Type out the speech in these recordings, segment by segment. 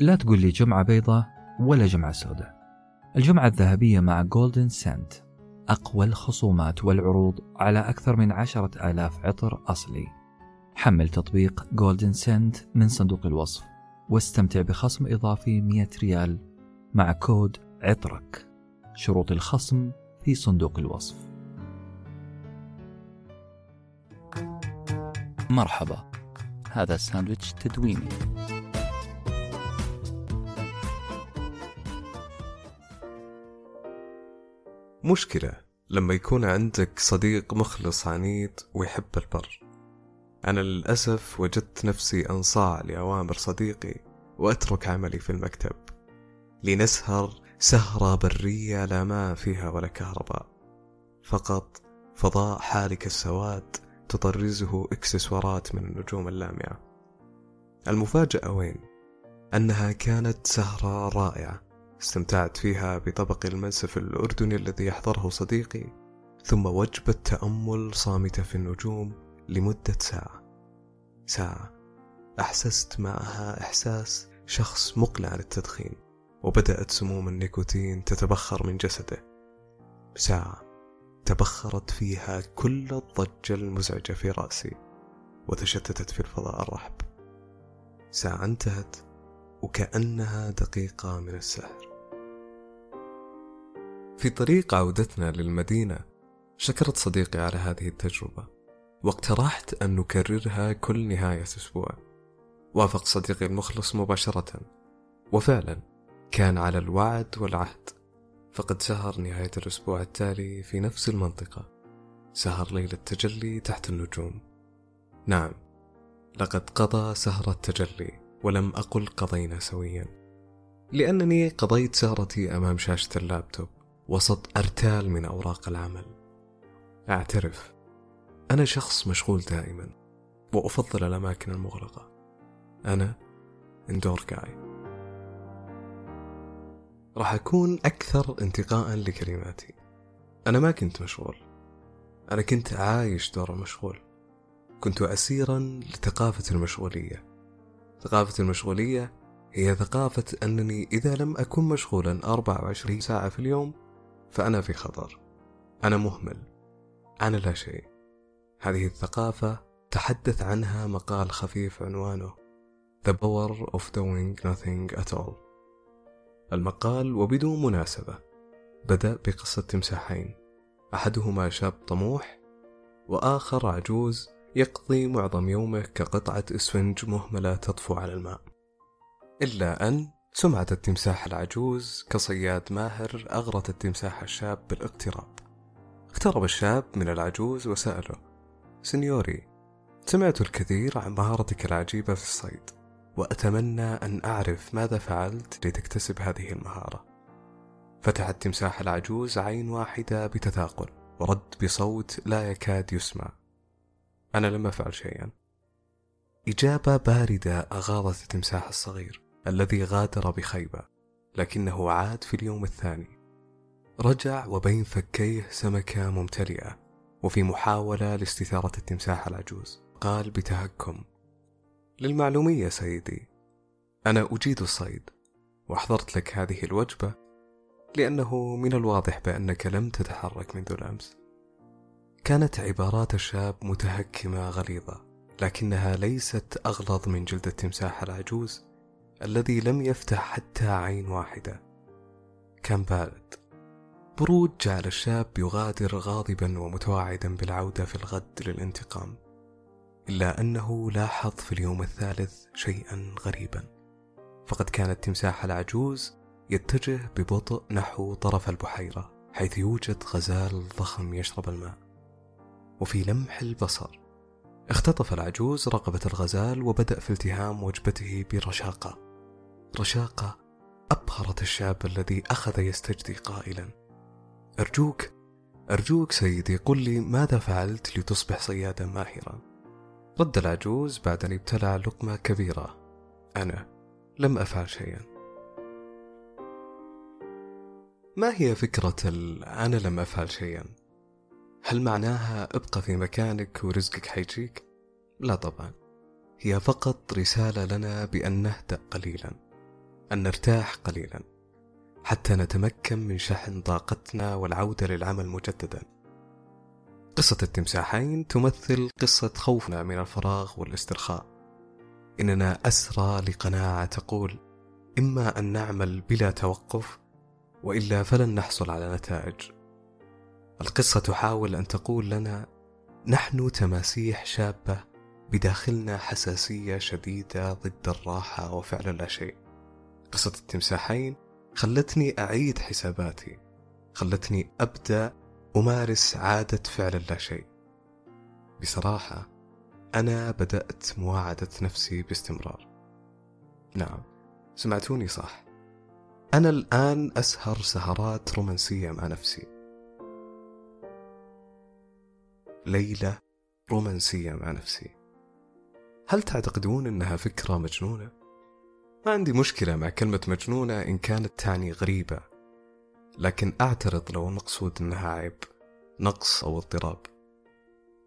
لا تقول لي جمعة بيضة ولا جمعة سوداء. الجمعة الذهبية مع Golden Scent أقوى الخصومات والعروض على أكثر من عشرة آلاف عطر أصلي. حمل تطبيق Golden Scent من صندوق الوصف واستمتع بخصم إضافي 100 ريال مع كود عطرك. شروط الخصم في صندوق الوصف. مرحبا هذا ساندويتش تدويني. مشكلة لما يكون عندك صديق مخلص عنيد ويحب البر. أنا للأسف وجدت نفسي أنصاع لأوامر صديقي وأترك عملي في المكتب لنسهر سهرة برية لا ماء فيها ولا كهرباء. فقط فضاء حالك السواد تطرزه إكسسوارات من النجوم اللامعة. المفاجأة وين؟ أنها كانت سهرة رائعة استمتعت فيها بطبق المنسف الأردني الذي يحضره صديقي ثم وجبة تأمل صامتة في النجوم لمدة ساعة. ساعة. أحسست معها إحساس شخص مقلع عن التدخين وبدأت سموم النيكوتين تتبخر من جسده. ساعة. تبخرت فيها كل الضجة المزعجة في رأسي وتشتتت في الفضاء الرحب. ساعة انتهت وكأنها دقيقة من السحر. في طريق عودتنا للمدينة شكرت صديقي على هذه التجربة واقترحت أن نكررها كل نهاية أسبوع. وافق صديقي المخلص مباشرة وفعلا كان على الوعد والعهد. فقد سهر نهاية الأسبوع التالي في نفس المنطقة سهر ليلة التجلي تحت النجوم. نعم لقد قضى سهرة التجلي ولم أقل قضينا سويا. لأنني قضيت سهرتي أمام شاشة اللابتوب. وسط أرتال من أوراق العمل. أعترف أنا شخص مشغول دائما وأفضل الأماكن المغلقة. أنا إندور جاي راح أكون أكثر انتقاء لكلماتي. أنا ما كنت مشغول. أنا كنت عايش دور المشغول كنت أسيرا لثقافة المشغولية. ثقافة المشغولية هي ثقافة أنني إذا لم أكن مشغولا 24 ساعة في اليوم فأنا في خطر. أنا مهمل. أنا لا شيء. هذه الثقافة تحدث عنها مقال خفيف عنوانه The Power of Doing Nothing at All. المقال وبدون مناسبة. بدأ بقصة تمساحين. أحدهما شاب طموح وآخر عجوز يقضي معظم يومه كقطعة إسفنج مهملة تطفو على الماء. إلا أن سمعة التمساح العجوز كصياد ماهر أغرت التمساح الشاب بالاقتراب. اقترب الشاب من العجوز وسأله سنيوري سمعت الكثير عن مهارتك العجيبة في الصيد وأتمنى أن أعرف ماذا فعلت لتكتسب هذه المهارة. فتح التمساح العجوز عين واحدة بتثاقل ورد بصوت لا يكاد يسمع. أنا لم أفعل شيئا. إجابة باردة أغاضت التمساح الصغير. الذي غادر بخيبة لكنه عاد في اليوم الثاني. رجع وبين فكيه سمكة ممتلئة وفي محاولة لاستثارة التمساح العجوز. قال بتهكم للمعلومية سيدي أنا أجيد الصيد وأحضرت لك هذه الوجبة لأنه من الواضح بأنك لم تتحرك منذ الأمس. كانت عبارات الشاب متهكمة غليظة لكنها ليست أغلظ من جلد التمساح العجوز الذي لم يفتح حتى عين واحدة. كان بارد. برود جعل الشاب يغادر غاضبا ومتوعدا بالعودة في الغد للانتقام إلا أنه لاحظ في اليوم الثالث شيئا غريبا. فقد كان التمساح العجوز يتجه ببطء نحو طرف البحيرة حيث يوجد غزال ضخم يشرب الماء. وفي لمح البصر اختطف العجوز رقبة الغزال وبدأ في التهام وجبته برشاقة. رشاقة أبهرت الشاب الذي أخذ يستجدي قائلا. أرجوك أرجوك سيدي قل لي ماذا فعلت لتصبح صيادا ماهرا؟ رد العجوز بعد أن ابتلع لقمة كبيرة. أنا لم أفعل شيئا. ما هي فكرة أنا لم أفعل شيئا؟ هل معناها أبقى في مكانك ورزقك حيجيك؟ لا طبعا. هي فقط رسالة لنا بأن نهدأ قليلا. أن نرتاح قليلا حتى نتمكن من شحن طاقتنا والعودة للعمل مجددا. قصة التمساحين تمثل قصة خوفنا من الفراغ والاسترخاء. إننا أسرى لقناعة تقول إما أن نعمل بلا توقف وإلا فلن نحصل على نتائج. القصة تحاول أن تقول لنا نحن تماسيح شابة بداخلنا حساسية شديدة ضد الراحة وفعل لا شيء. قصة التمساحين خلتني أعيد حساباتي خلتني أبدأ أمارس عادة فعل لا شيء. بصراحة أنا بدأت مواعدة نفسي باستمرار. نعم سمعتوني صح. أنا الآن أسهر سهرات رومانسية مع نفسي. ليلة رومانسية مع نفسي. هل تعتقدون أنها فكرة مجنونة؟ ما عندي مشكلة مع كلمة مجنونة إن كانت تعني غريبة لكن أعترض لو المقصود أنها عيب نقص أو اضطراب.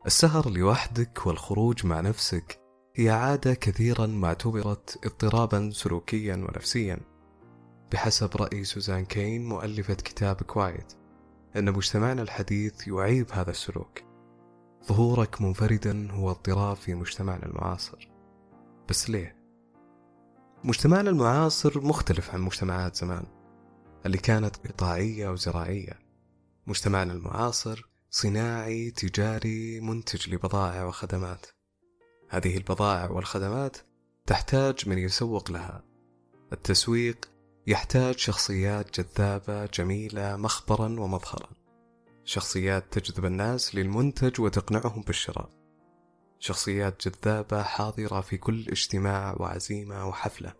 السهر لوحدك والخروج مع نفسك هي عادة كثيرا ما اعتبرت اضطرابا سلوكيا ونفسيا بحسب رأي سوزان كين مؤلفة كتاب Quiet أن مجتمعنا الحديث يعيب هذا السلوك. ظهورك منفردا هو اضطراب في مجتمعنا المعاصر. بس ليه؟ مجتمعنا المعاصر مختلف عن مجتمعات زمان اللي كانت إقطاعية وزراعية. مجتمعنا المعاصر صناعي تجاري منتج لبضائع وخدمات. هذه البضائع والخدمات تحتاج من يسوق لها. التسويق يحتاج شخصيات جذابة جميلة مخبرا ومظهرا. شخصيات تجذب الناس للمنتج وتقنعهم بالشراء. شخصيات جذابة حاضرة في كل اجتماع وعزيمة وحفلة.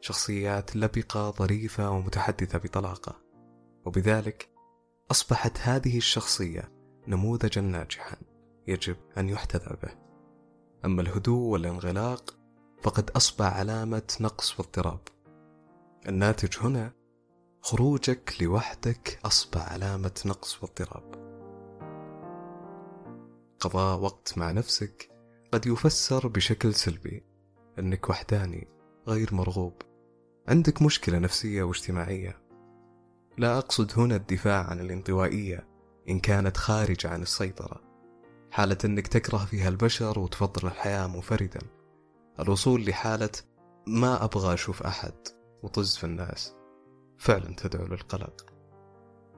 شخصيات لبقة ظريفة ومتحدثة بطلاقة. وبذلك أصبحت هذه الشخصية نموذجا ناجحا يجب أن يحتذى به. أما الهدوء والانغلاق فقد أصبح علامة نقص واضطراب. الناتج هنا خروجك لوحدك أصبح علامة نقص واضطراب. قضاء وقت مع نفسك قد يفسر بشكل سلبي أنك وحداني غير مرغوب. عندك مشكلة نفسية واجتماعية. لا أقصد هنا الدفاع عن الانطوائية إن كانت خارجة عن السيطرة. حالة أنك تكره فيها البشر وتفضل الحياة منفردا. الوصول لحالة ما أبغى أشوف أحد وطز في الناس. فعلا تدعو للقلق.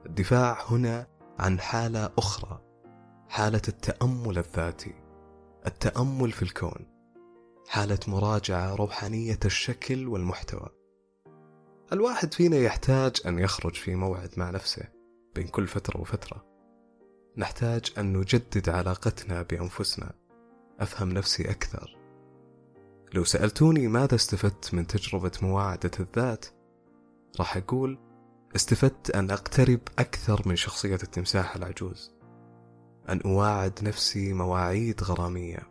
الدفاع هنا عن حالة أخرى حالة التأمل الذاتي. التأمل في الكون حالة مراجعة روحانية الشكل والمحتوى. الواحد فينا يحتاج أن يخرج في موعد مع نفسه بين كل فترة وفترة. نحتاج أن نجدد علاقتنا بأنفسنا. أفهم نفسي أكثر. لو سألتوني ماذا استفدت من تجربة مواعدة الذات راح أقول استفدت أن أقترب أكثر من شخصية التمساح العجوز. أن أواعد نفسي مواعيد غرامية.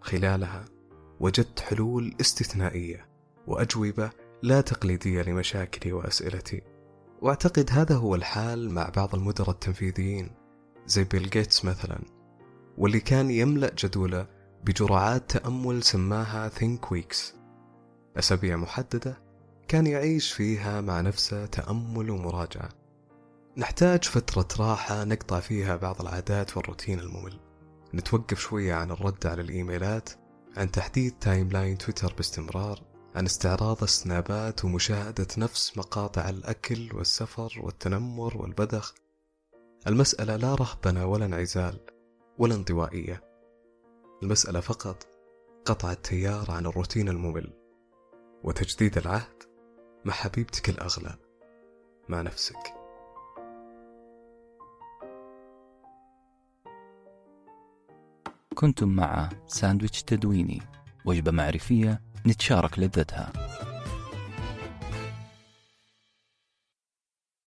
خلالها وجدت حلول استثنائية وأجوبة لا تقليدية لمشاكلي وأسئلتي. وأعتقد هذا هو الحال مع بعض المدراء التنفيذيين زي بيل جيتس مثلا واللي كان يملأ جدوله بجرعات تأمل سماها Think Weeks أسابيع محددة كان يعيش فيها مع نفسه تأمل ومراجعة. نحتاج فترة راحة نقطع فيها بعض العادات والروتين الممل. نتوقف شوية عن الرد على الإيميلات عن تحديث timeline تويتر باستمرار عن استعراض السنابات ومشاهدة نفس مقاطع الأكل والسفر والتنمر والبذخ. المسألة لا رهبنة ولا انعزال ولا انطوائية. المسألة فقط قطع التيار عن الروتين الممل وتجديد العهد مع حبيبتك الأغلى مع نفسك. كنتم مع ساندويتش تدويني وجبة معرفية نتشارك لذتها.